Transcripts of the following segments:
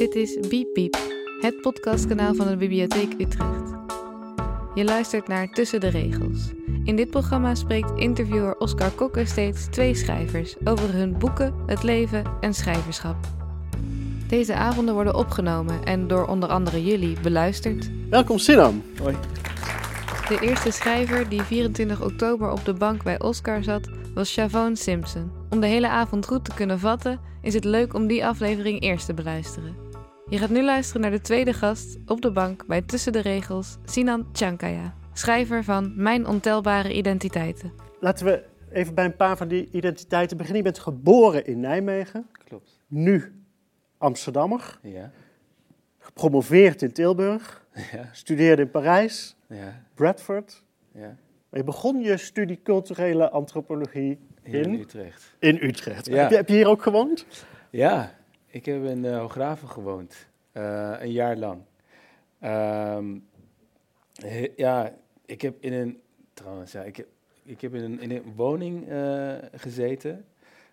Dit is Biep Biep, het podcastkanaal van de Bibliotheek Utrecht. Je luistert naar Tussen de Regels. In dit programma spreekt interviewer Oscar Kokke steeds twee schrijvers over hun boeken, het leven en schrijverschap. Deze avonden worden opgenomen en door onder andere jullie beluisterd. Welkom Sinan. Hoi. De eerste schrijver die 24 oktober op de bank bij Oscar zat, was Chavon Simpson. Om de hele avond goed te kunnen vatten, is het leuk om die aflevering eerst te beluisteren. Je gaat nu luisteren naar de tweede gast op de bank bij Tussen de Regels, Sinan Chankaya, schrijver van Mijn Ontelbare Identiteiten. Laten we even bij een paar van die identiteiten beginnen. Je bent geboren in Nijmegen, Klopt. nu Amsterdammer, Ja. gepromoveerd in Tilburg, Ja. studeerde in Parijs, Ja. Bradford. Ja. Maar je begon je studie culturele antropologie in, Utrecht. in Utrecht. Ja. Heb, je, heb je hier ook gewoond? Ja, ik heb in uh, Hooggraven gewoond. eh, een jaar lang. Ehm, ja, ik heb in een... Trouwens, ja, ik heb, ik heb in een, in een woning eh, gezeten...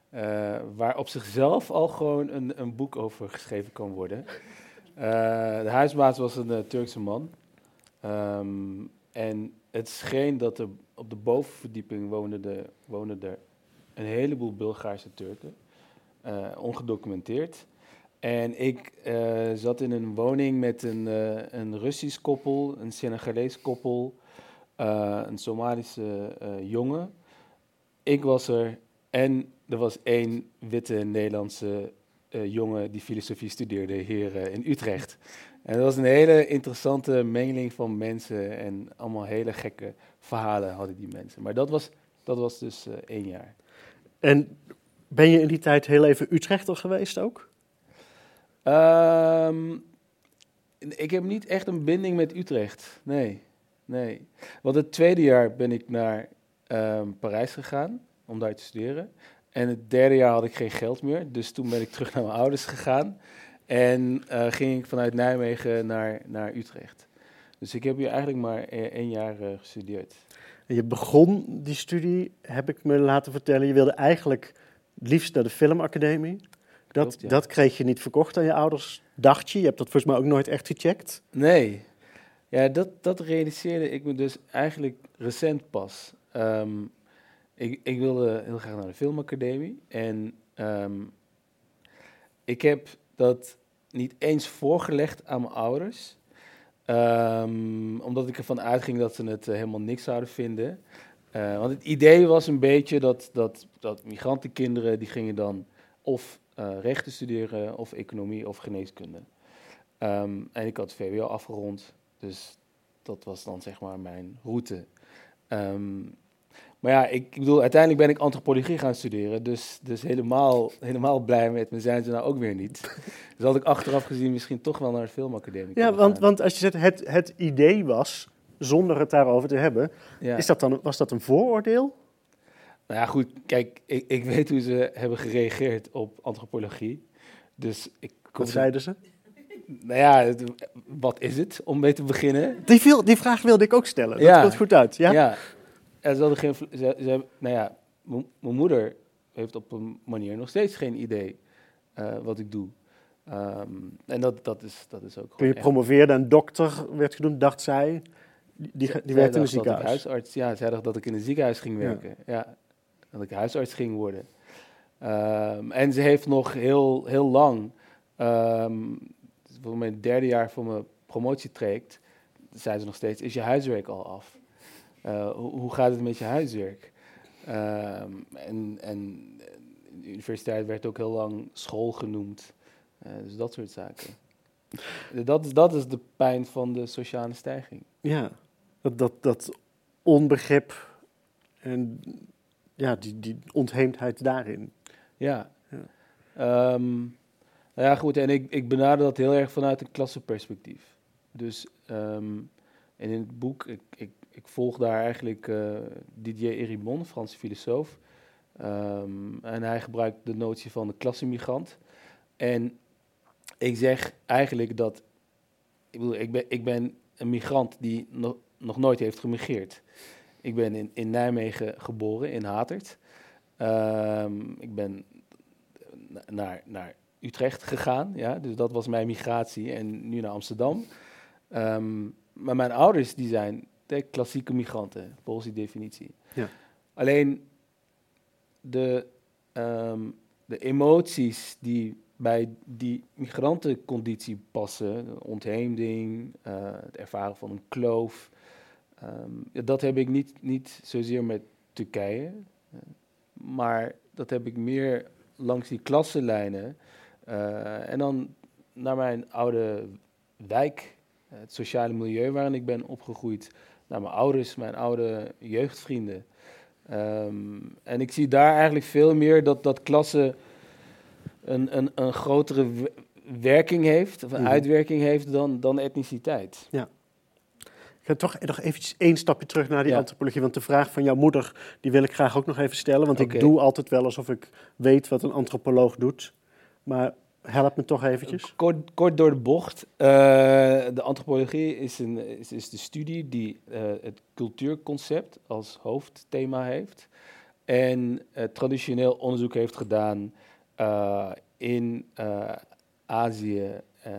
eh, waar op zichzelf al gewoon een, een boek over geschreven kan worden. Eh, de huisbaas was een eh, Turkse man. Ehm, en het scheen dat er op de bovenverdieping woonden, de, woonden er een heleboel Bulgaarse Turken. Eh, ongedocumenteerd. En ik eh, zat in een woning met een, eh, een Russisch koppel, een Senegalees koppel, een Somalische jongen. Ik was er en er was één witte Nederlandse jongen die filosofie studeerde hier in Utrecht. En dat was een hele interessante mengeling van mensen en allemaal hele gekke verhalen hadden die mensen. Maar dat was, dat was dus eh, één jaar. En ben je in die tijd heel even Utrechter geweest ook? Ehm, ik heb niet echt een binding met Utrecht. Nee, nee. Want het tweede jaar ben ik naar ehm, Parijs gegaan om daar te studeren. En het derde jaar had ik geen geld meer. Dus toen ben ik terug naar mijn ouders gegaan. En eh, ging ik vanuit Nijmegen naar, naar Utrecht. Dus ik heb hier eigenlijk maar eh, één jaar eh, gestudeerd. Je begon die studie, heb ik me laten vertellen. Je wilde eigenlijk het liefst naar de filmacademie. Dat, Klopt, ja. dat kreeg je niet verkocht aan je ouders, dacht je. Je hebt dat volgens mij ook nooit echt gecheckt. Nee. Ja, dat, dat realiseerde ik me dus eigenlijk recent pas. Ehm, ik, ik wilde heel graag naar de filmacademie. En ehm, ik heb dat niet eens voorgelegd aan mijn ouders. Ehm, omdat ik ervan uitging dat ze het eh, helemaal niks zouden vinden. Eh, want het idee was een beetje dat, dat, dat migrantenkinderen... die gingen dan of eh, rechten studeren, of economie, of geneeskunde. Ehm, en ik had VWO afgerond, dus dat was dan zeg maar mijn route. Ehm, maar ja, ik, ik bedoel, uiteindelijk ben ik antropologie gaan studeren, dus, dus helemaal, helemaal blij met me zijn ze nou ook weer niet. dus had ik achteraf gezien misschien toch wel naar de filmacademie Ja, want, gaan. want als je zegt het, het idee was, zonder het daarover te hebben, Ja. is dat dan, was dat een vooroordeel? Nou ja, goed, kijk, ik, ik weet hoe ze hebben gereageerd op antropologie. Dus ik kom Wat zeiden ze? Nou ja, het- wat is het om mee te beginnen? Die, viel, die vraag wilde ik ook stellen. Dat Ja. komt goed uit. Ja? Ja. En ze hadden geen. Ze, nou ja, mijn moeder heeft op een manier nog steeds geen idee eh, wat ik doe. Ehm, en dat, dat, is, dat is ook Toen je promoveerde en dokter werd genoemd, dacht zij, die, die, werkte in een ik ziekenhuis. huisarts, ja, zij dacht dat ik in een ziekenhuis ging werken. Ja. Dat ik huisarts ging worden. Ehm, en ze heeft nog heel, heel lang, ehm voor mijn derde jaar voor mijn promotietraject, zei ze nog steeds, is je huiswerk al af? Eh, hoe, hoe gaat het met je huiswerk? Ehm, en, en de universiteit werd ook heel lang school genoemd. Eh, dus dat soort zaken. Dat is, dat is de pijn van de sociale stijging. Ja, dat, dat, dat onbegrip en ja, die, die ontheemdheid daarin. Ja. Ja. Ehm, nou ja, goed. En ik, ik benader dat heel erg vanuit een klassenperspectief. Dus ehm, en in het boek, ik, ik, ik volg daar eigenlijk eh, Didier Eribon, Franse filosoof. Ehm, en hij gebruikt de notie van de klassenmigrant. En ik zeg eigenlijk dat, ik bedoel, ik ben, ik ben een migrant die nog, nog nooit heeft gemigreerd. Ik ben in, in Nijmegen geboren, in Hatert. Ehm, ik ben na- naar, naar Utrecht gegaan. Ja? Dus dat was mijn migratie en nu naar Amsterdam. Ehm, maar mijn ouders die zijn de klassieke migranten, volgens die definitie. Ja. Alleen de, ehm, de emoties die bij die migrantenconditie passen, ontheemding, eh, het ervaren van een kloof, ehm, ja, dat heb ik niet, niet zozeer met Turkije, eh, maar dat heb ik meer langs die klassenlijnen. eh, en dan naar mijn oude wijk, het sociale milieu waarin ik ben opgegroeid, naar mijn ouders, mijn oude jeugdvrienden. Ehm, en ik zie daar eigenlijk veel meer dat, dat klasse een, een, een grotere werking heeft, of een Mhm. uitwerking heeft dan, dan etniciteit. Ik ga toch nog eventjes één stapje terug naar die Ja. antropologie. Want de vraag van jouw moeder, die wil ik graag ook nog even stellen. Want ik doe altijd wel alsof ik weet wat een antropoloog doet. Maar help me toch eventjes. Kort, kort door de bocht. eh, de antropologie is, een, is, is de studie die eh, het cultuurconcept als hoofdthema heeft. En eh, traditioneel onderzoek heeft gedaan in Azië,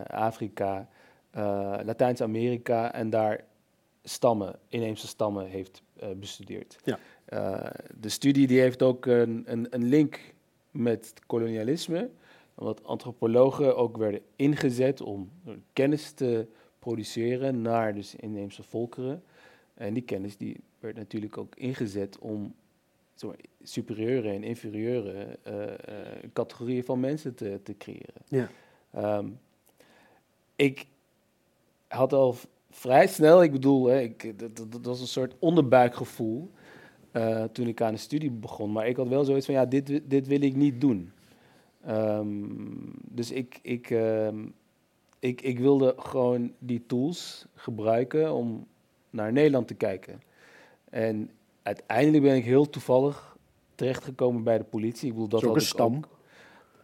Afrika, Latijns-Amerika en daar stammen, inheemse stammen heeft eh, bestudeerd. Ja. Eh, de studie die heeft ook een, een, een link met kolonialisme omdat antropologen ook werden ingezet om kennis te produceren naar dus inheemse volkeren. En die kennis die werd natuurlijk ook ingezet om zeg maar, superieure en inferieure eh, categorieën van mensen te, te creëren. Ja. Ehm, ik had al vrij snel, ik bedoel, hè, ik, dat, dat, dat was een soort onderbuikgevoel eh, toen ik aan de studie begon. Maar ik had wel zoiets van, ja, dit, dit wil ik niet doen. Ehm, dus ik, ik, ehm, ik, ik wilde gewoon die tools gebruiken om naar Nederland te kijken. En uiteindelijk ben ik heel toevallig terechtgekomen bij de politie. Ik bedoel, dat Dat is ook had een stam. ook-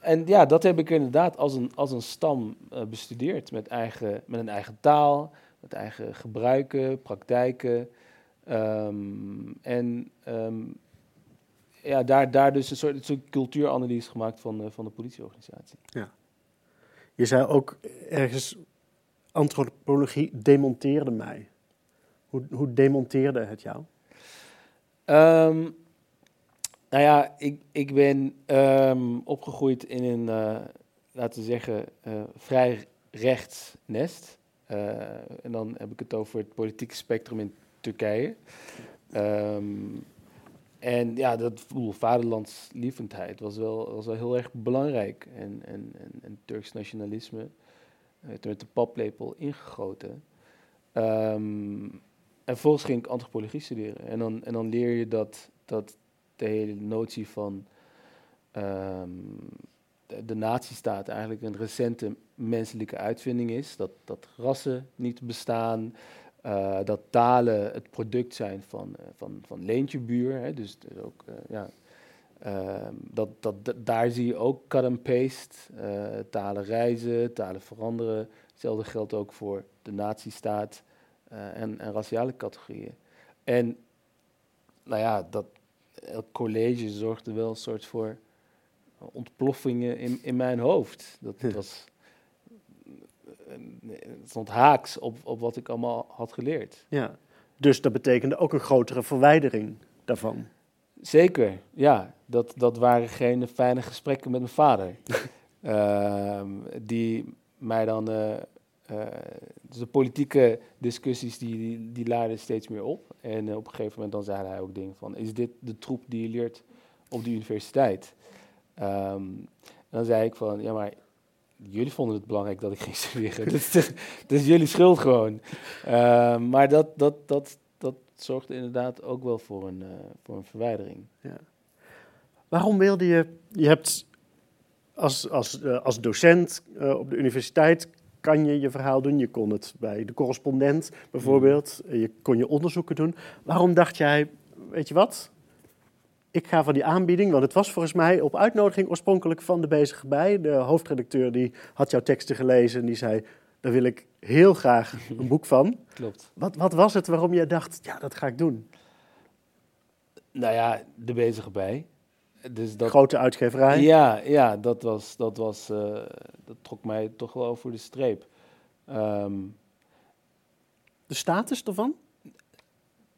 en ja, dat heb ik inderdaad als een, als een stam eh, bestudeerd. Met, eigen, met een eigen taal, met eigen gebruiken, praktijken. Ehm, en ehm, ja, daar, daar dus een soort, een soort cultuuranalyse gemaakt van, eh, van de politieorganisatie. Je zei ook ergens, antropologie demonteerde mij. Hoe, hoe demonteerde het jou? Ehm, nou ja, ik, ik ben opgegroeid in een, eh, laten we zeggen, eh, vrij rechts nest. Eh, en dan heb ik het over het politieke spectrum in Turkije. Ehm, en ja, dat vaderlandslievendheid was wel, was wel heel erg belangrijk. En, en, en, Turks nationalisme werd er met de paplepel ingegoten. Ehm, en vervolgens ging ik antropologie studeren. En dan, en dan leer je dat, dat de hele notie van ehm, de, de nazistaat eigenlijk een recente menselijke uitvinding is. Dat, dat rassen niet bestaan. eh, dat talen het product zijn van, eh, van, van leentjebuur. Hè, dus dus ook, eh, ja, ehm, dat, dat, dat- daar zie je ook cut and paste. talen reizen, talen veranderen. Hetzelfde geldt ook voor de nazistaat en, en raciale categorieën. En nou ja, dat elk college zorgde wel een soort voor ontploffingen in, in mijn hoofd. Dat was het stond haaks op, op wat ik allemaal had geleerd. Ja. Dus dat betekende ook een grotere verwijdering daarvan. Zeker, ja. Dat, dat waren geen fijne gesprekken met mijn vader. Ehm, die mij dan... eh, eh, dus de politieke discussies die, die, die laarden steeds meer op. En eh, op een gegeven moment dan zei hij ook dingen van... Is dit de troep die je leert op de universiteit? Ehm, en dan zei ik van... Ja, maar jullie vonden het belangrijk dat ik ging studeren. dat, is, dat is jullie schuld gewoon. Ehm, maar dat, dat, dat, dat zorgde inderdaad ook wel voor een, eh, voor een verwijdering. Waarom wilde je, je hebt als, als, eh, als docent eh, op de universiteit kan je je verhaal doen. Je kon het bij de correspondent bijvoorbeeld. Eh, Je kon je onderzoeken doen. Waarom dacht jij, weet je wat? Ik ga van die aanbieding, want het was volgens mij op uitnodiging oorspronkelijk van de bezige bij. De hoofdredacteur die had jouw teksten gelezen en die zei, daar wil ik heel graag een boek van. Klopt. Wat, wat was het waarom je dacht, ja, dat ga ik doen? Nou ja, de bezige bij. dus dat, Grote uitgeverij. ja, ja, dat, was, dat, was, eh, dat trok mij toch wel over de streep. Ehm, De status ervan?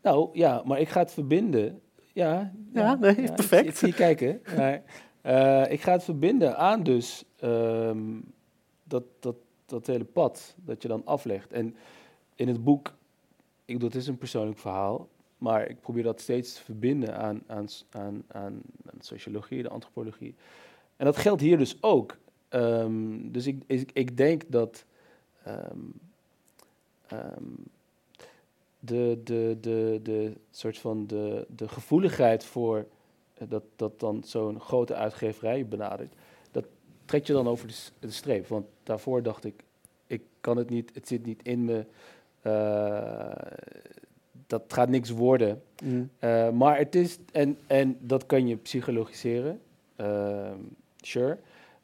nou ja, maar ik ga het verbinden. Ja, Ja, nee, perfect. Ik, zie kijken. Maar, eh, ik ga het verbinden aan dus ehm, dat, dat, dat hele pad dat je dan aflegt. En in het boek, ik bedoel, het is een persoonlijk verhaal, maar ik probeer dat steeds te verbinden aan, aan, aan, aan, sociologie, de antropologie. En dat geldt hier dus ook. Ehm, dus ik, ik, ik denk dat ehm, de, de, de, de soort van de, de gevoeligheid voor eh, dat, dat dan zo'n grote uitgeverij benadert, dat trek je dan over de, de streep. Want daarvoor dacht ik, ik kan het niet, het zit niet in me, eh, dat gaat niks worden. Mm. Eh, maar het is, en, en dat kan je psychologiseren, ehm, sure.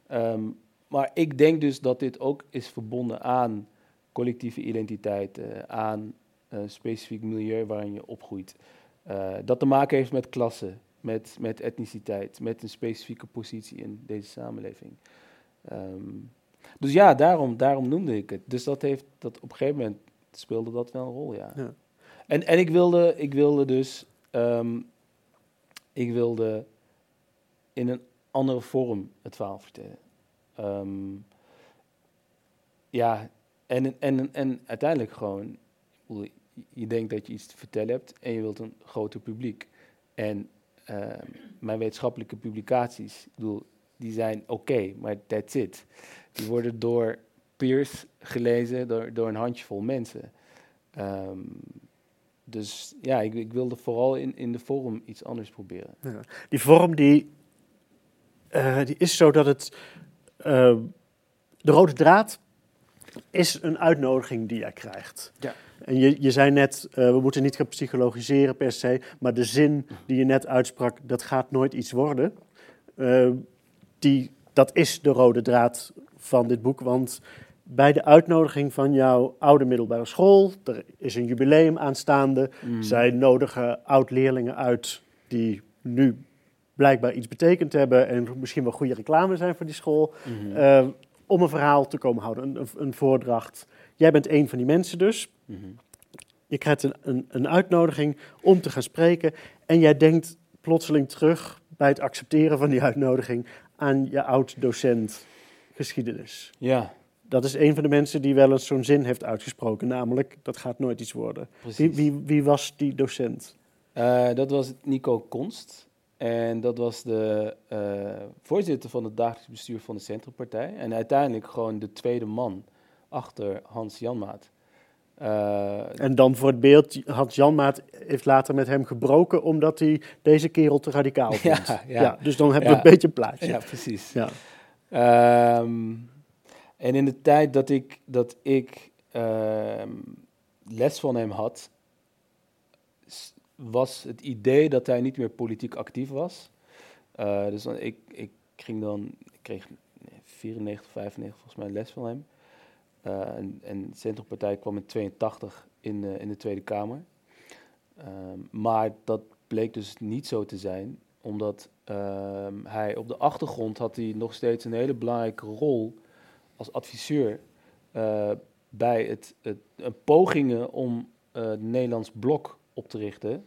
Ehm, maar ik denk dus dat dit ook is verbonden aan collectieve identiteit, aan specifiek milieu waarin je opgroeit. Eh, dat te maken heeft met klasse, met, met etniciteit, met een specifieke positie in deze samenleving. Ehm, dus ja, daarom, daarom noemde ik het. Dus dat heeft, dat op een gegeven moment speelde dat wel een rol, ja. Ja. En, en ik, wilde, ik wilde dus, ehm, ik wilde in een andere vorm het verhaal vertellen. Ehm, ja, en, en, en uiteindelijk gewoon, je- denkt dat je iets te vertellen hebt en je wilt een groter publiek. En ehm, mijn wetenschappelijke publicaties, ik bedoel, die zijn oké, maar that's it. Die worden door peers gelezen, door, door een handjevol mensen. Ehm, dus ja, ik, ik wilde vooral in, in de vorm iets anders proberen. Ja. Die vorm die, eh, die is zo dat het. eh, de rode draad is een uitnodiging die jij krijgt. Ja. En je, je zei net, eh, we moeten niet gaan psychologiseren per se, maar de zin die je net uitsprak, dat gaat nooit iets worden. Eh, die, dat is de rode draad van dit boek, want bij de uitnodiging van jouw oude middelbare school, er is een jubileum aanstaande, Mm. zij nodigen oud-leerlingen uit die nu blijkbaar iets betekend hebben en misschien wel goede reclame zijn voor die school, eh, om een verhaal te komen houden, een, een, voordracht. Jij bent een van die mensen dus. Mhm. Je krijgt een, een, een uitnodiging om te gaan spreken en jij denkt plotseling terug bij het accepteren van die uitnodiging aan je oud-docent geschiedenis. Ja, Dat is een van de mensen die wel eens zo'n zin heeft uitgesproken, namelijk dat gaat nooit iets worden. precies. Wie, wie, wie was die docent? Eh, dat was Nico Konst. En dat was de eh, voorzitter van het dagelijks bestuur van de Centrumpartij. En uiteindelijk gewoon de tweede man achter Hans Janmaat. Eh, En dan voor het beeld, Hans Janmaat heeft later met hem gebroken omdat hij deze kerel te radicaal Ja, vond. ja. dus dan hebben Ja. we een beetje een plaatje. ja, precies. Ja. Ehm, en in de tijd dat ik, dat ik ehm, les van hem had, was het idee dat hij niet meer politiek actief was. Eh, dus ik, ik ging dan, kreeg nee, 94, 95 volgens mij les van hem. Eh, en, de Centrumpartij kwam in 82 in, in de Tweede Kamer. Ehm, maar dat bleek dus niet zo te zijn, omdat ehm, hij op de achtergrond had hij nog steeds een hele belangrijke rol als adviseur eh, bij het, het, pogingen om het Nederlands blok op te richten.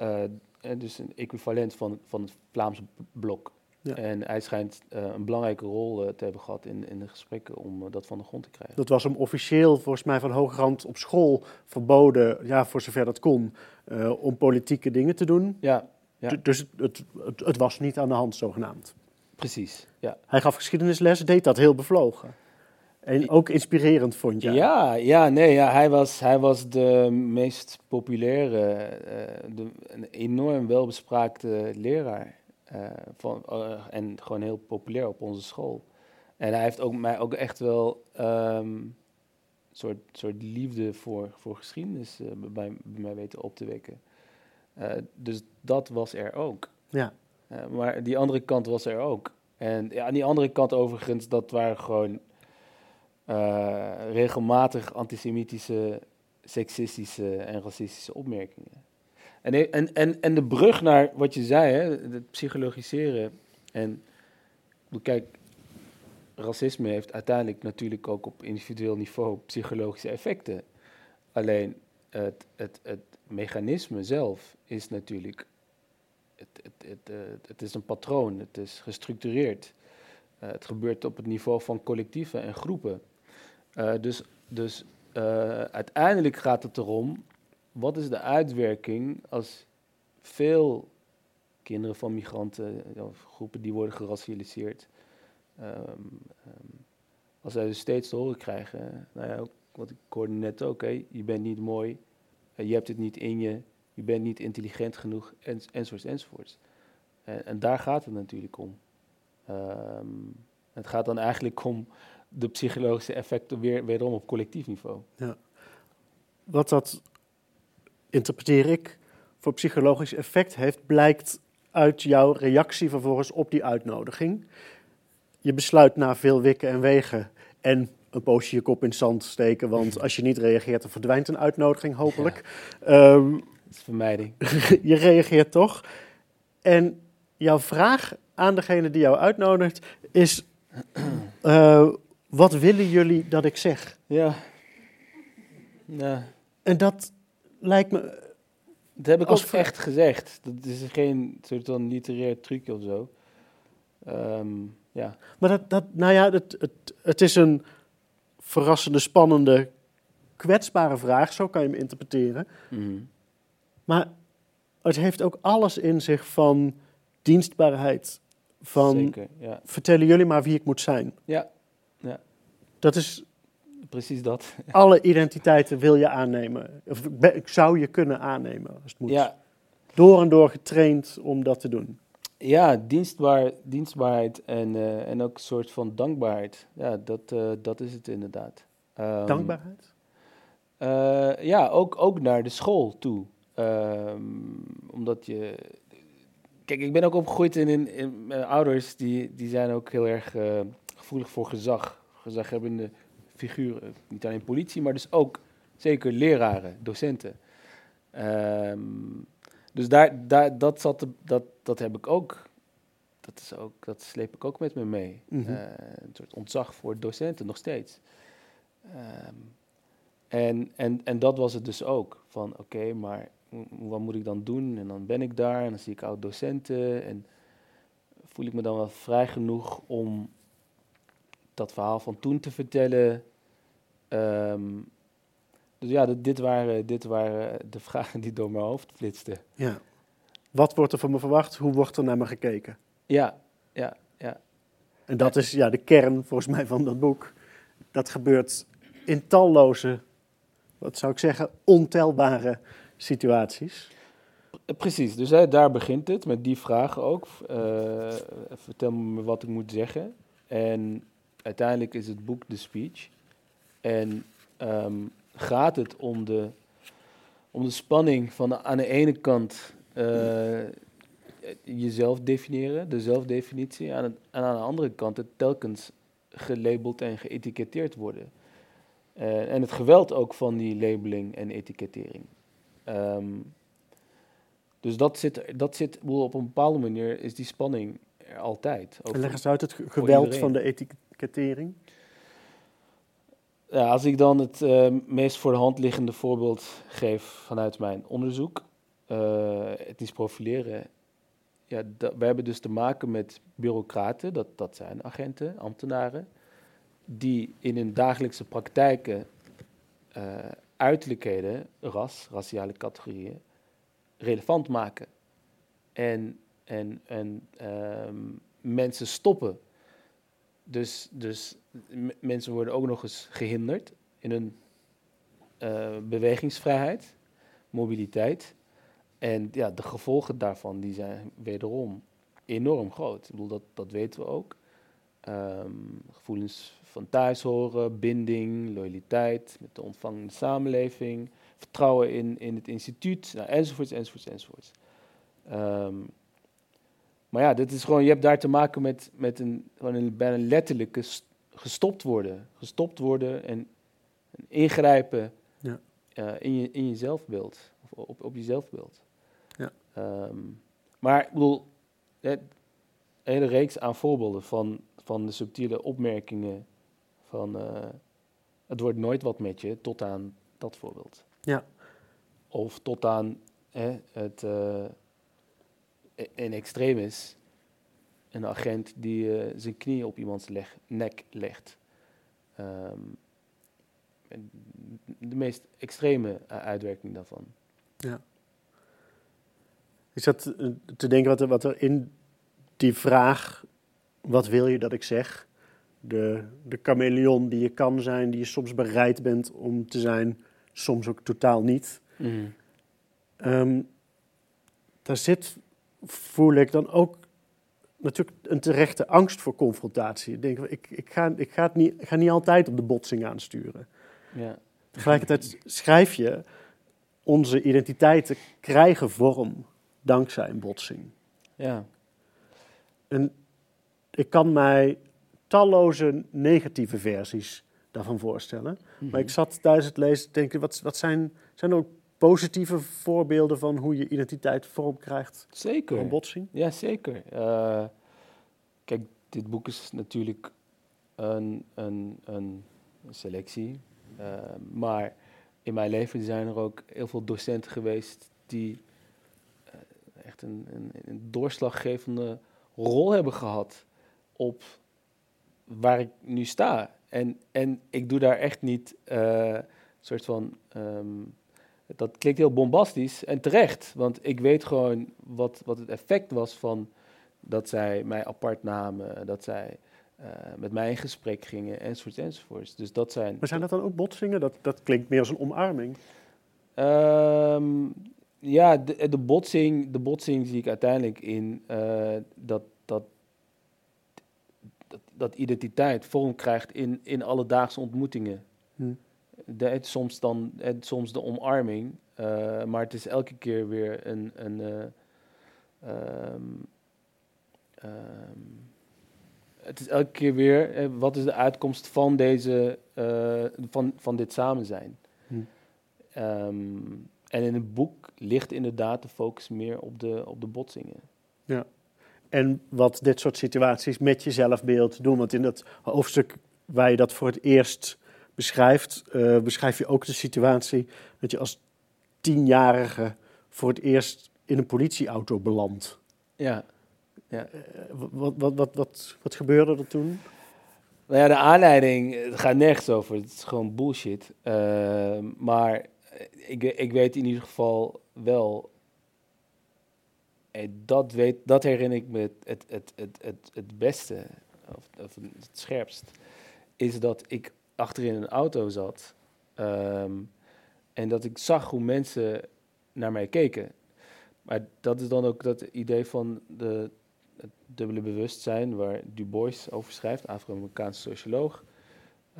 Eh, en dus een equivalent van, van het Vlaamse blok. Ja. En hij schijnt eh, een belangrijke rol eh, te hebben gehad in, in de gesprekken om eh, dat van de grond te krijgen. Dat was hem officieel, volgens mij van hoge rand op school, verboden, ja, voor zover dat kon, eh, om politieke dingen te doen. Ja, Dus het, het, het, het was niet aan de hand, zogenaamd. precies. Ja. Hij gaf geschiedenisles, deed dat heel bevlogen. En ook inspirerend, vond je. Ja, ja, nee, ja, hij, was, hij was de meest populaire, eh, de, een enorm welbespraakte leraar. eh, van, eh, en gewoon heel populair op onze school. En hij heeft ook, mij ook echt wel ehm, een soort, soort liefde voor, voor geschiedenis bij, bij mij weten op te wekken. Dus dat was er ook. Ja. Maar die andere kant was er ook. En ja, aan die andere kant overigens, dat waren gewoon eh, regelmatig antisemitische, seksistische en racistische opmerkingen. En, en, en, en de brug naar wat je zei, hè, het psychologiseren. En kijk, racisme heeft uiteindelijk natuurlijk ook op individueel niveau psychologische effecten. Alleen het, het, het mechanisme zelf is natuurlijk, het, het, het, eh, is een patroon, het is gestructureerd. Uh, het gebeurt op het niveau van collectieven en groepen. Uh, dus dus uh, uiteindelijk gaat het erom, wat is de uitwerking als veel kinderen van migranten, of groepen die worden geracialiseerd, um, um, als zij dus steeds te horen krijgen, nou ja, wat ik hoorde net ook, hè, je bent niet mooi, je hebt het niet in je, je bent niet intelligent genoeg, en, enzovoorts, enzovoorts. En, en daar gaat het natuurlijk om. Um, het gaat dan eigenlijk om de psychologische effecten weer, wederom op collectief niveau. Ja. Wat dat, interpreteer ik, voor psychologisch effect heeft, blijkt uit jouw reactie vervolgens op die uitnodiging. Je besluit na veel wikken en wegen en een poosje je kop in het zand steken, want als je niet reageert, dan verdwijnt een uitnodiging hopelijk. Ja. Um, dat is vermijding. je reageert toch. En jouw vraag aan degene die jou uitnodigt is: uh, wat willen jullie dat ik zeg? Ja. ja. En dat lijkt me. Dat heb ik ook echt gezegd. Dat is geen soort van literair trucje of zo. Um, ja. Maar dat, dat nou ja, het, het, het is een verrassende, spannende, kwetsbare vraag. Zo kan je hem interpreteren. Mm. Maar het heeft ook alles in zich van dienstbaarheid. Van Zeker, ja. vertellen jullie maar wie ik moet zijn. Ja. Dat is precies dat. Alle identiteiten wil je aannemen. Of zou je kunnen aannemen als het moet. Ja. Door en door getraind om dat te doen. Ja, dienstbaar, dienstbaarheid en, uh, en ook een soort van dankbaarheid. Ja, dat, uh, dat is het inderdaad. Um, dankbaarheid? Uh, ja, ook, ook naar de school toe. Um, omdat je... Kijk, ik ben ook opgegroeid in, in, in ouders, die, die zijn ook heel erg gevoelig voor gezag. Gezaghebbende figuren. Niet alleen politie, maar dus ook zeker leraren, docenten. Um, dus daar, daar, dat, zat, dat, dat heb ik ook. Dat, is ook, dat sleep ik ook met me mee. Mm -hmm. uh, een soort ontzag voor docenten, nog steeds. Um, en, en, en dat was het dus ook. Van oké, okay, maar wat moet ik dan doen? En dan ben ik daar en dan zie ik oud-docenten. En voel ik me dan wel vrij genoeg om dat verhaal van toen te vertellen. Um, dus ja, dit waren, dit waren de vragen die door mijn hoofd flitsten. Ja. Wat wordt er van me verwacht? Hoe wordt er naar me gekeken? Ja, ja, ja. En dat is ja, de kern volgens mij van dat boek. Dat gebeurt in talloze, wat zou ik zeggen, ontelbare situaties. Precies, dus hè, daar begint het met die vragen ook. Uh, vertel me wat ik moet zeggen. En uiteindelijk is het boek de speech. En um, gaat het om de, om de spanning van de, aan de ene kant uh, jezelf definiëren, de zelfdefinitie, aan het, en aan de andere kant het telkens gelabeld en geëtiketteerd worden. Uh, en het geweld ook van die labeling en etikettering. Um, dus dat zit, dat zit op een bepaalde manier is die spanning er altijd. En leg eens uit het geweld van de etikettering. Ja, als ik dan het uh, meest voor de hand liggende voorbeeld geef vanuit mijn onderzoek, uh, etnisch profileren. Ja, we hebben dus te maken met bureaucraten, dat, dat zijn agenten, ambtenaren, die in hun dagelijkse praktijken uh, uiterlijkheden, ras, raciale categorieën, relevant maken. En, en, en um, mensen stoppen dus, dus mensen worden ook nog eens gehinderd in hun uh, bewegingsvrijheid, mobiliteit. En ja, de gevolgen daarvan die zijn wederom enorm groot. Ik bedoel, dat, dat weten we ook. Um, gevoelens van thuishoren, binding, loyaliteit met de ontvangende samenleving, vertrouwen in, in het instituut, nou, enzovoorts, enzovoorts, enzovoorts. Um, maar ja, dit is gewoon, je hebt daar te maken met, met een, gewoon een bijna letterlijke gestopt worden. Gestopt worden en, en ingrijpen ja. uh, in, je, in je zelfbeeld. Of op, op je zelfbeeld. Ehm, maar ik bedoel, het, een hele reeks aan voorbeelden van, van de subtiele opmerkingen van eh, het wordt nooit wat met je, tot aan dat voorbeeld. Ja. Of tot aan hè, het uh, in extremis een agent die uh, zijn knie op iemands leg, nek legt. Um, de meest extreme uitwerking daarvan. Ja. Ik zat te denken wat er, wat er in die vraag, wat wil je dat ik zeg? De, de chameleon die je kan zijn, die je soms bereid bent om te zijn, soms ook totaal niet. Mm. Um, daar zit, voel ik dan ook natuurlijk een terechte angst voor confrontatie. Ik denk, ik, ik, ga, ik, ga, het niet, ik ga niet altijd op de botsing aansturen. Ja. Tegelijkertijd schrijf je, onze identiteiten krijgen vorm dankzij een botsing. Ja. En ik kan mij talloze negatieve versies daarvan voorstellen. Maar ik mhm. zat tijdens het lezen te denken, wat, wat zijn, zijn er ook positieve voorbeelden van hoe je identiteit vorm krijgt? Zeker. Van botsing? Ja, zeker. Uh, kijk, dit boek is natuurlijk een, een, een selectie. Uh, maar in mijn leven zijn er ook heel veel docenten geweest die uh, echt een, een, een doorslaggevende rol hebben gehad op waar ik nu sta. En, en ik doe daar echt niet uh, soort van. Um, dat klinkt heel bombastisch en terecht, want ik weet gewoon wat, wat het effect was van dat zij mij apart namen, dat zij uh, met mij in gesprek gingen, enzovoorts, enzovoorts. Dus dat zijn. Maar zijn dat dan ook botsingen? Dat, dat klinkt meer als een omarming. Um, ja, de, de, botsing, de botsing zie ik uiteindelijk in uh, dat, dat dat, dat identiteit vorm krijgt in, in alledaagse ontmoetingen. Hm. De, soms, dan, het, soms de omarming, uh, maar het is elke keer weer een. een uh, um, um, het is elke keer weer, eh, wat is de uitkomst van, deze, uh, van, van dit samen zijn? Hm. Um, en in het boek ligt inderdaad de focus meer op de, op de botsingen. Ja. En wat dit soort situaties met je zelfbeeld doen. Want in dat hoofdstuk waar je dat voor het eerst beschrijft, uh, beschrijf je ook de situatie dat je als tienjarige voor het eerst in een politieauto belandt. Ja. ja. Uh, wat, wat, wat, wat, wat gebeurde er toen? Nou ja, de aanleiding, het gaat nergens over. Het is gewoon bullshit. Uh, maar ik, ik weet in ieder geval wel dat, weet, dat herinner ik me het, het, het, het, het, het beste, of, of, het scherpst, is dat ik achterin een auto zat um, en dat ik zag hoe mensen naar mij keken. Maar dat is dan ook dat idee van de, het dubbele bewustzijn waar Du Bois over schrijft, Afro-Amerikaanse socioloog.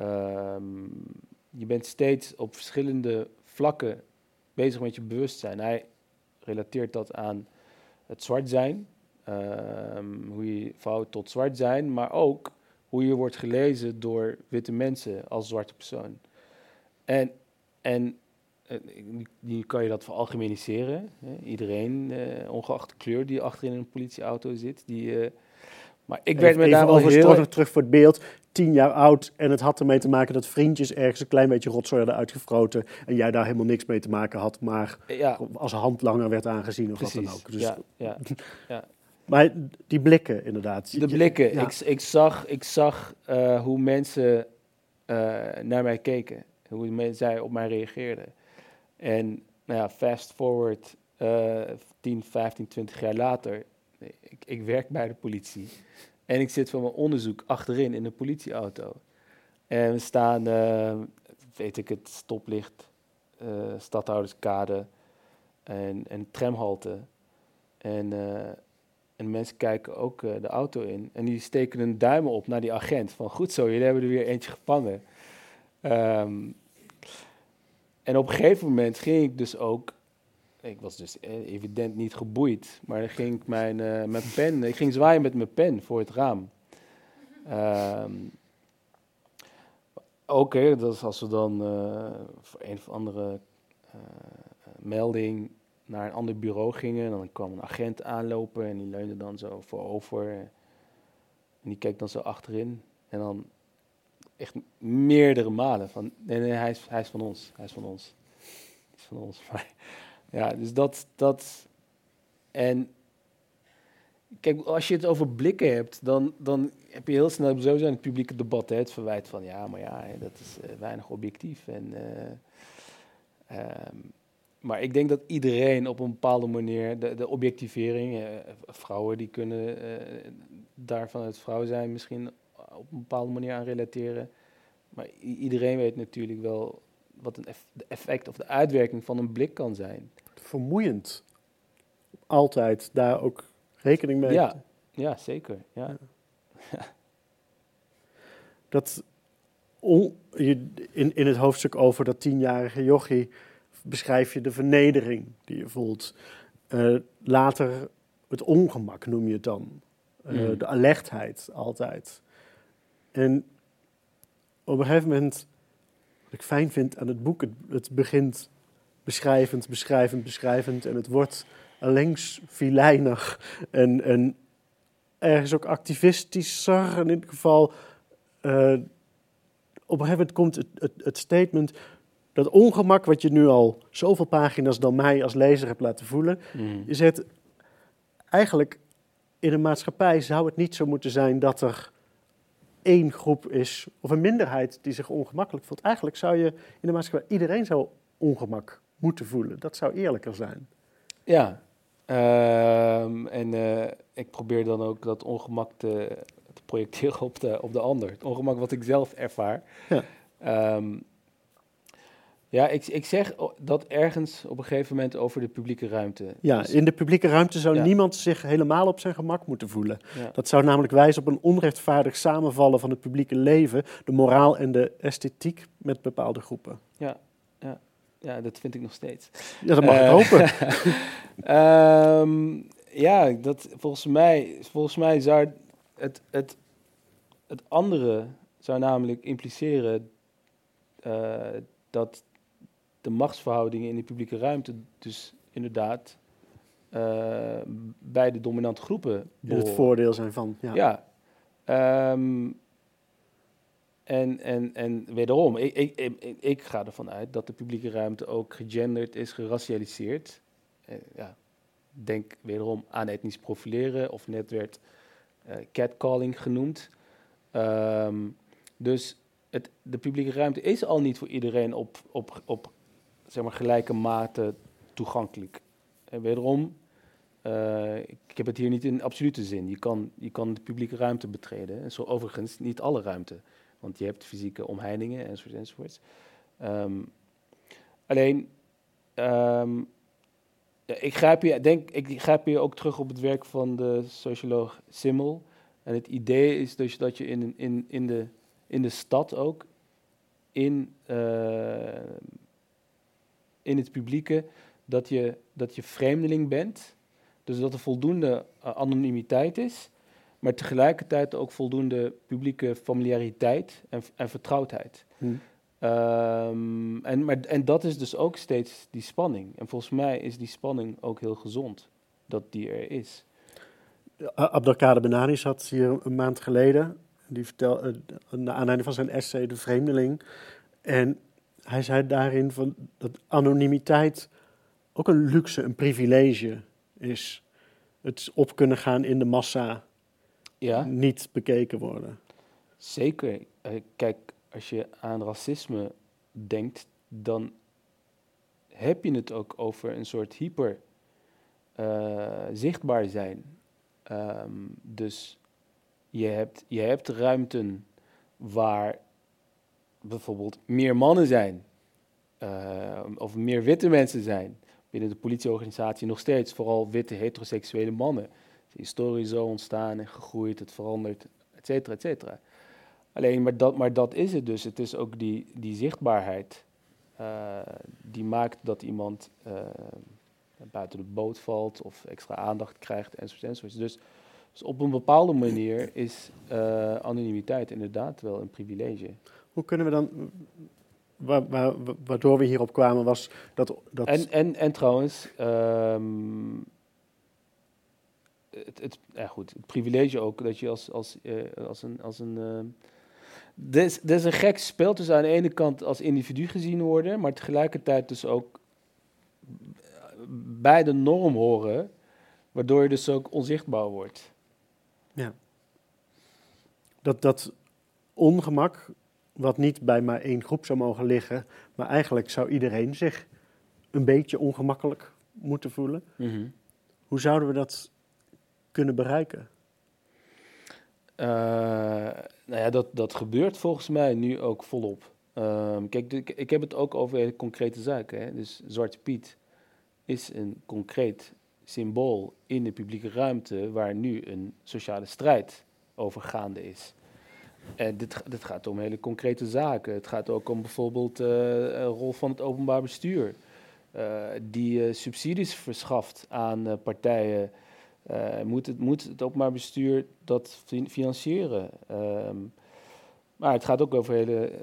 Um, je bent steeds op verschillende vlakken bezig met je bewustzijn. Hij relateert dat aan het zwart zijn, ehm, hoe je vrouwen tot zwart zijn, maar ook hoe je wordt gelezen door witte mensen als zwarte persoon. En, en eh, kan je dat veralgemeniseren. Iedereen, uh, ongeacht de kleur die achterin een politieauto zit, die... Uh, maar ik werd me daar wel heel... terug voor het beeld tien jaar oud en het had ermee te maken dat vriendjes ergens een klein beetje rotzooi hadden uitgefroten en jij daar helemaal niks mee te maken had, maar ja. als handlanger werd aangezien of wat dan ook. Dus, ja, ja, ja. Maar die blikken inderdaad. De blikken. Ik, ik zag, ik zag uh, hoe mensen uh, naar mij keken, hoe zij op mij reageerden. En nou ja, fast forward uh, 10, 15, 20 jaar later, ik, ik werk bij de politie. En ik zit voor mijn onderzoek achterin in een politieauto. En we staan, uh, weet ik het, stoplicht, stadhouderskade en, en tramhalte. En, en mensen kijken ook de auto in. En die steken een duim op naar die agent. Van goed zo, jullie hebben er weer eentje gevangen. Um, en op een gegeven moment ging ik dus ook ik was dus eh, evident niet geboeid. Maar dan ging ik mijn, uh, mijn pen, ik ging zwaaien met mijn pen voor het raam. Um, Oké, dat is als we dan voor een of andere melding naar een ander bureau gingen. En dan kwam een agent aanlopen en die leunde dan zo voorover. En die keek dan zo achterin. En dan echt meerdere malen van, nee, nee, hij is, hij is van ons, hij is van ons. Hij is van ons. ja, dus dat, dat, en kijk, als je het over blikken hebt, dan, dan heb je heel snel sowieso in het publieke debat het verwijt van, ja, maar ja, dat is eh, weinig objectief. En, uh, maar ik denk dat iedereen op een bepaalde manier, de, de objectivering, uh, vrouwen die kunnen daarvan het vrouw zijn misschien op een bepaalde manier aan relateren. Maar iedereen weet natuurlijk wel wat een de effect of de uitwerking van een blik kan zijn. Vermoeiend. Altijd daar ook rekening mee. Ja, ja zeker. Ja. ja. Dat in, in het hoofdstuk over dat tienjarige jochie beschrijf je de vernedering die je voelt. Uh, later het ongemak noem je het dan. Uh, De alertheid altijd. En op een gegeven moment, wat ik fijn vind aan het boek, het, het begint beschrijvend, beschrijvend, beschrijvend en het wordt links filijnig en, en ergens ook activistischer. In ieder geval, uh, op een gegeven moment komt het, het, het, statement, dat ongemak wat je nu al zoveel pagina's dan mij als lezer hebt laten voelen. Mm. Je zegt, eigenlijk in een maatschappij zou het niet zo moeten zijn dat er één groep is, of een minderheid die zich ongemakkelijk voelt. Eigenlijk zou je in de maatschappij, iedereen zou ongemak moeten voelen. Dat zou eerlijker zijn. Ja, um, en uh, ik probeer dan ook dat ongemak te, te, projecteren op de, op de ander. Het ongemak wat ik zelf ervaar. Ja. Um, ja, ik, ik zeg dat ergens op een gegeven moment over de publieke ruimte. Ja, dus in de publieke ruimte zou niemand zich helemaal op zijn gemak moeten voelen. Dat zou namelijk wijzen op een onrechtvaardig samenvallen van het publieke leven, de moraal en de esthetiek met bepaalde groepen. Ja, ja, ja dat vind ik nog steeds. Ja, dat mag uh, ik eh, hopen. um, ja, dat, volgens, mij, volgens mij zou het, het, het andere zou namelijk impliceren uh, dat de machtsverhoudingen in de publieke ruimte dus inderdaad uh, bij de dominante groepen in het voordeel zijn van. Ja. ja um, en, en, en wederom, ik, ik, ik, ik, ga ervan uit dat de publieke ruimte ook gegenderd is, geracialiseerd. Uh, ja, denk wederom aan etnisch profileren, of net werd uh, catcalling genoemd. Um, dus het, de publieke ruimte is al niet voor iedereen op, op, op zeg maar, gelijke mate toegankelijk. En wederom, uh, ik heb het hier niet in absolute zin. Je kan, je kan de publieke ruimte betreden. En zo overigens niet alle ruimte. Want je hebt fysieke omheiningen enzovoort enzovoort. Um, alleen, um, ik, grijp hier, denk, ik grijp hier ook terug op het werk van de socioloog Simmel. En het idee is dus dat je in, in, in, de, in de stad ook in uh, in het publieke dat je, dat je vreemdeling bent. Dus dat er voldoende uh, anonimiteit is, maar tegelijkertijd ook voldoende publieke familiariteit en, en vertrouwdheid. Hmm. Um, en, maar, en dat is dus ook steeds die spanning. En volgens mij is die spanning ook heel gezond, dat die er is. Abdelkader Benani zat hier een maand geleden. Die vertelde, uh, naar aanleiding van zijn essay De Vreemdeling. En hij zei daarin van dat anonimiteit ook een luxe, een privilege is. Het op kunnen gaan in de massa, ja. niet bekeken worden. Zeker. Eh, kijk, als je aan racisme denkt, dan heb je het ook over een soort hyper uh, zichtbaar zijn. Um, dus je hebt, je hebt ruimten waar bijvoorbeeld meer mannen zijn. Uh, of meer witte mensen zijn. Binnen de politieorganisatie nog steeds vooral witte heteroseksuele mannen. De historie zo ontstaan en gegroeid, het verandert, et cetera, et cetera. Alleen, maar dat, maar dat is het dus. Het is ook die, die zichtbaarheid uh, die maakt dat iemand uh, buiten de boot valt of extra aandacht krijgt enzovoort. enzovoort. Dus, dus op een bepaalde manier is anonimiteit inderdaad wel een privilege. Hoe kunnen we dan, wa- wa- wa- waardoor we hierop kwamen was dat... dat En, en, en trouwens, ehm, het, het, ja goed, het privilege ook dat je als, als, eh, als een. Als een ehm, er is, een gek spel tussen aan de ene kant als individu gezien worden, maar tegelijkertijd dus ook bij de norm horen, waardoor je dus ook onzichtbaar wordt. dat, dat ongemak, wat niet bij maar één groep zou mogen liggen, maar eigenlijk zou iedereen zich een beetje ongemakkelijk moeten voelen. Hoe zouden we dat kunnen bereiken? Eh, nou ja, dat, dat gebeurt volgens mij nu ook volop. Ehm, kijk, ik, ik heb het ook over concrete zaken. Hè? Dus Zwarte Piet is een concreet symbool in de publieke ruimte waar nu een sociale strijd over gaande is. En dit, ga- dit gaat om hele concrete zaken. Het gaat ook om bijvoorbeeld eh, een rol van het openbaar bestuur. eh, die eh, subsidies verschaft aan eh, partijen eh, moet, het, moet het openbaar bestuur dat fin- financieren? Ehm, maar het gaat ook over hele eh,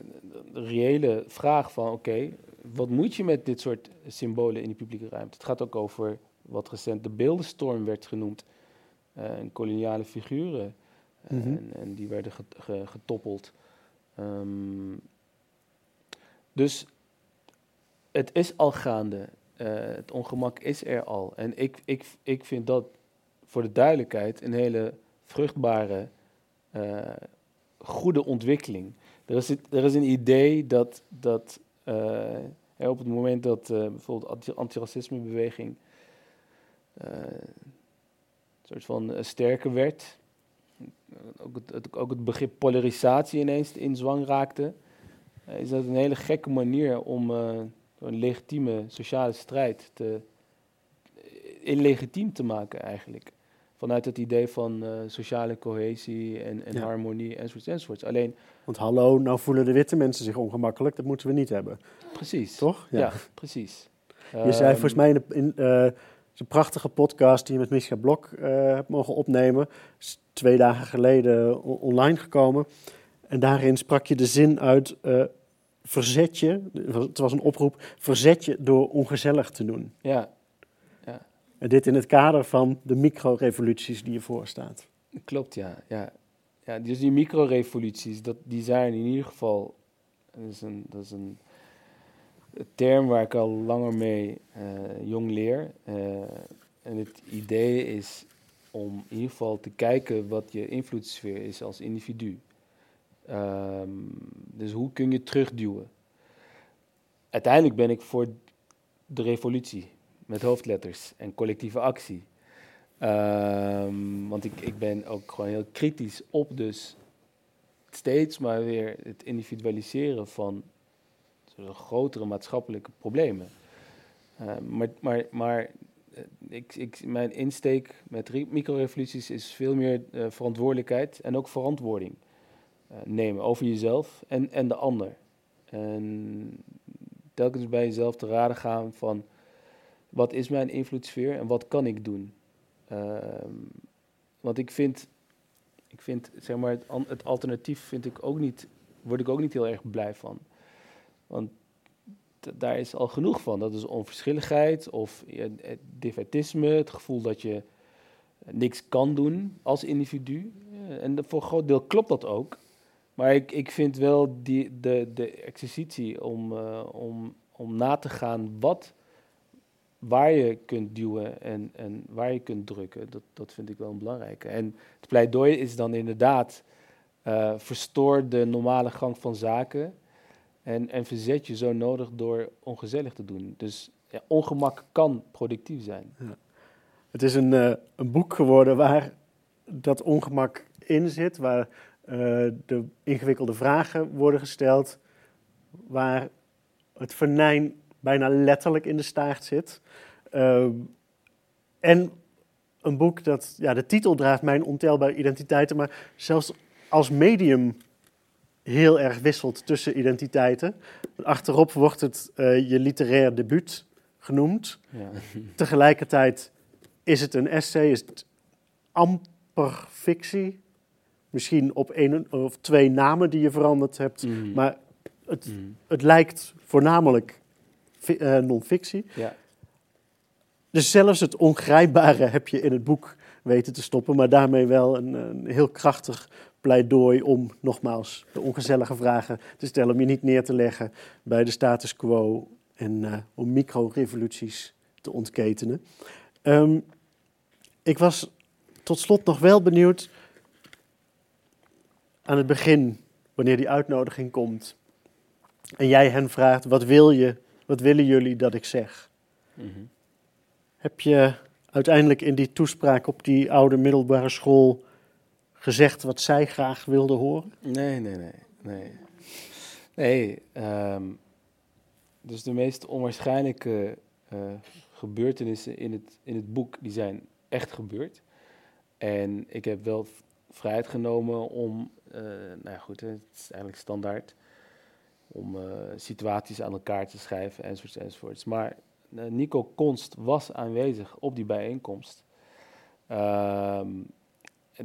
reële vraag van, oké, wat moet je met dit soort symbolen in de publieke ruimte? Het gaat ook over wat recent de beeldenstorm werd genoemd. eh, en koloniale figuren. Eh, Mhm. en, en die werden get- ge- getoppeld. Ehm, dus het is al gaande. Eh, het ongemak is er al. En ik, ik, ik vind dat voor de duidelijkheid een hele vruchtbare, eh, goede ontwikkeling. Er is, er is een idee dat, dat hè, op het moment dat bijvoorbeeld anti- antiracismebeweging een soort van sterker werd, ook het, het- ook het begrip polarisatie ineens in zwang raakte, eh, is dat een hele gekke manier om eh, een legitieme sociale strijd te, illegitiem te maken eigenlijk. Vanuit het idee van eh, sociale cohesie en, en Ja. harmonie enzovoorts enzovoorts. Alleen, Want hallo, nou voelen de witte mensen zich ongemakkelijk, dat moeten we niet hebben, precies. toch? Ja, precies. Je zei volgens mij in, de, in eh, is een prachtige podcast die je met Misha Blok eh, hebt mogen opnemen. Is twee dagen geleden online gekomen. En daarin sprak je de zin uit, eh, verzet je, het was een oproep, verzet je door ongezellig te doen. Ja, En dit in het kader van de micro-revoluties die je voorstaat. klopt, ja. ja. ja dus die microrevoluties, dat, die zijn in ieder geval... Dat is een, dat is een term waar ik al langer mee eh, jong leer. Eh, en het idee is om in ieder geval te kijken wat je invloedssfeer is als individu. Ehm, dus hoe kun je terugduwen? Uiteindelijk ben ik voor de revolutie met hoofdletters en collectieve actie. Ehm, want ik, ik ben ook gewoon heel kritisch op dus steeds maar weer het individualiseren van grotere maatschappelijke problemen. Ehm, maar maar, maar eh, ik, ik, mijn insteek met re- microrevoluties is veel meer eh, verantwoordelijkheid en ook verantwoording eh, nemen over jezelf en, en de ander. En telkens bij jezelf te raden gaan van wat is mijn invloedssfeer en wat kan ik doen. Ehm, want ik vind, ik vind zeg maar, het, het alternatief vind ik ook niet, word ik ook niet heel erg blij van. Want daar is al genoeg van. Dat is onverschilligheid of eh, het defetisme, het gevoel dat je niks kan doen als individu. Eh, En voor een groot deel klopt dat ook. Maar ik, ik vind wel die, de, de exercitie om, eh, om, om na te gaan wat, waar je kunt duwen en, en waar je kunt drukken, dat, dat vind ik wel een belangrijke. En het pleidooi is dan inderdaad, eh verstoor de normale gang van zaken en, en verzet je zo nodig door ongezellig te doen. Dus ja, ongemak kan productief zijn. Het is een, eh, een boek geworden waar dat ongemak in zit, waar eh, de ingewikkelde vragen worden gesteld, waar het venijn bijna letterlijk in de staart zit. Ehm, en een boek dat, ja, de titel draagt mijn ontelbare identiteiten, maar zelfs als medium heel erg wisselt tussen identiteiten. Achterop wordt het eh, je literair debuut genoemd. Ja. Tegelijkertijd is het een essay, is het amper fictie. Misschien op één of twee namen die je veranderd hebt. Mhm. Maar het, Mm. het lijkt voornamelijk eh, non-fictie. Ja. Dus zelfs het ongrijpbare heb je in het boek weten te stoppen, maar daarmee wel een, een heel krachtig pleidooi om nogmaals de ongezellige vragen te stellen, om je niet neer te leggen bij de status quo en eh, om micro-revoluties te ontketenen. Ehm, ik was tot slot nog wel benieuwd aan het begin, wanneer die uitnodiging komt, en jij hen vraagt: wat wil je, wat willen jullie dat ik zeg? Mhm. Heb je uiteindelijk in die toespraak op die oude middelbare school gezegd wat zij graag wilden horen? Nee, nee, nee. Nee, nee ehm, dus de meest onwaarschijnlijke eh, gebeurtenissen in het, in het boek, die zijn echt gebeurd. En ik heb wel vrijheid genomen om, eh, nou ja goed, het is eigenlijk standaard, om eh, situaties aan elkaar te schrijven enzovoorts enzovoorts. Maar Nico Konst was aanwezig op die bijeenkomst. Ehm,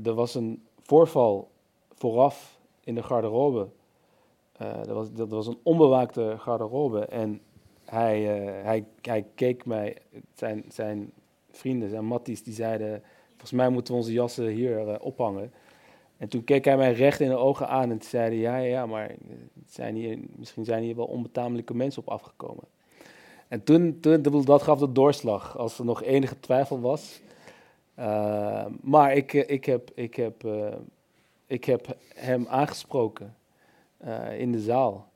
er was een voorval vooraf in de garderobe. Eh, dat, was, dat was een onbewaakte garderobe. En hij, eh, hij, hij keek mij, zijn, zijn vrienden, zijn matties, die zeiden... Volgens mij moeten we onze jassen hier eh, ophangen. En toen keek hij mij recht in de ogen aan en toen zei hij... Ja, ja, maar eh, zijn hier, misschien zijn hier wel onbetamelijke mensen op afgekomen. En toen, toen dat gaf de doorslag, als er nog enige twijfel was... Uh, maar ik, eh, ik, heb, ik, heb, uh, ik heb hem aangesproken uh, in de zaal.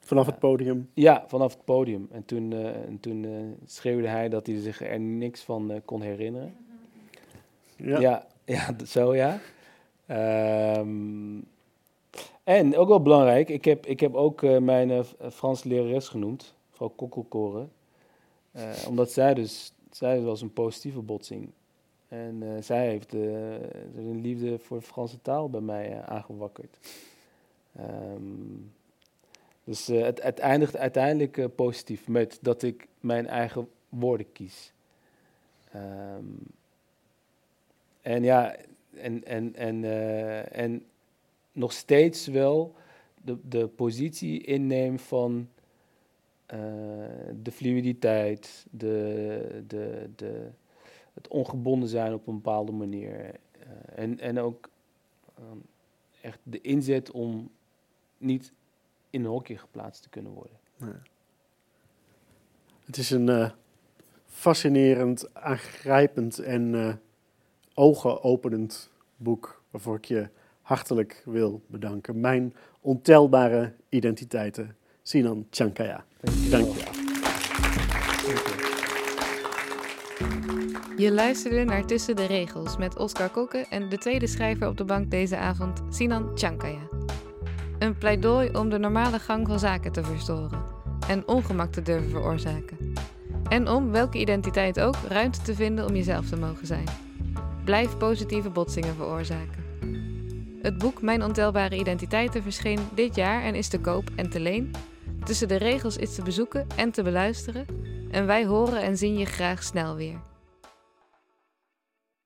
Vanaf het podium? Ja, vanaf het podium. En toen, en toen schreeuwde hij dat hij zich er niks van kon herinneren. Ja, ja, ja zo ja. Um, en ook wel belangrijk, ik heb, ik heb ook mijn Franse lerares genoemd, mevrouw Kokkelkoren. omdat zij dus, zij was een positieve botsing. En uh, zij heeft uh, een liefde voor de Franse taal bij mij uh, aangewakkerd. Um, dus het, het, eindigt uiteindelijk positief met dat ik mijn eigen woorden kies. Um, en ja, en, en, en, en nog steeds wel de, de positie inneem van de fluiditeit, de, de, de, het ongebonden zijn op een bepaalde manier. Uh, en, en ook um, echt de inzet om niet in een hokje geplaatst te kunnen worden. Ja. Het is een uh, fascinerend, aangrijpend en uh, ogenopenend boek waarvoor ik je hartelijk wil bedanken. Mijn ontelbare identiteiten, Sinan Chankaya. Dank je. Je luisterde naar Tussen de Regels met Oscar Kokke en de tweede schrijver op de bank deze avond, Sinan Chankaya. Een pleidooi om de normale gang van zaken te verstoren en ongemak te durven veroorzaken. En om, welke identiteit ook, ruimte te vinden om jezelf te mogen zijn. Blijf positieve botsingen veroorzaken. Het boek Mijn Ontelbare Identiteiten verscheen dit jaar en is te koop en te leen. Tussen de Regels is te bezoeken en te beluisteren. En wij horen en zien je graag snel weer.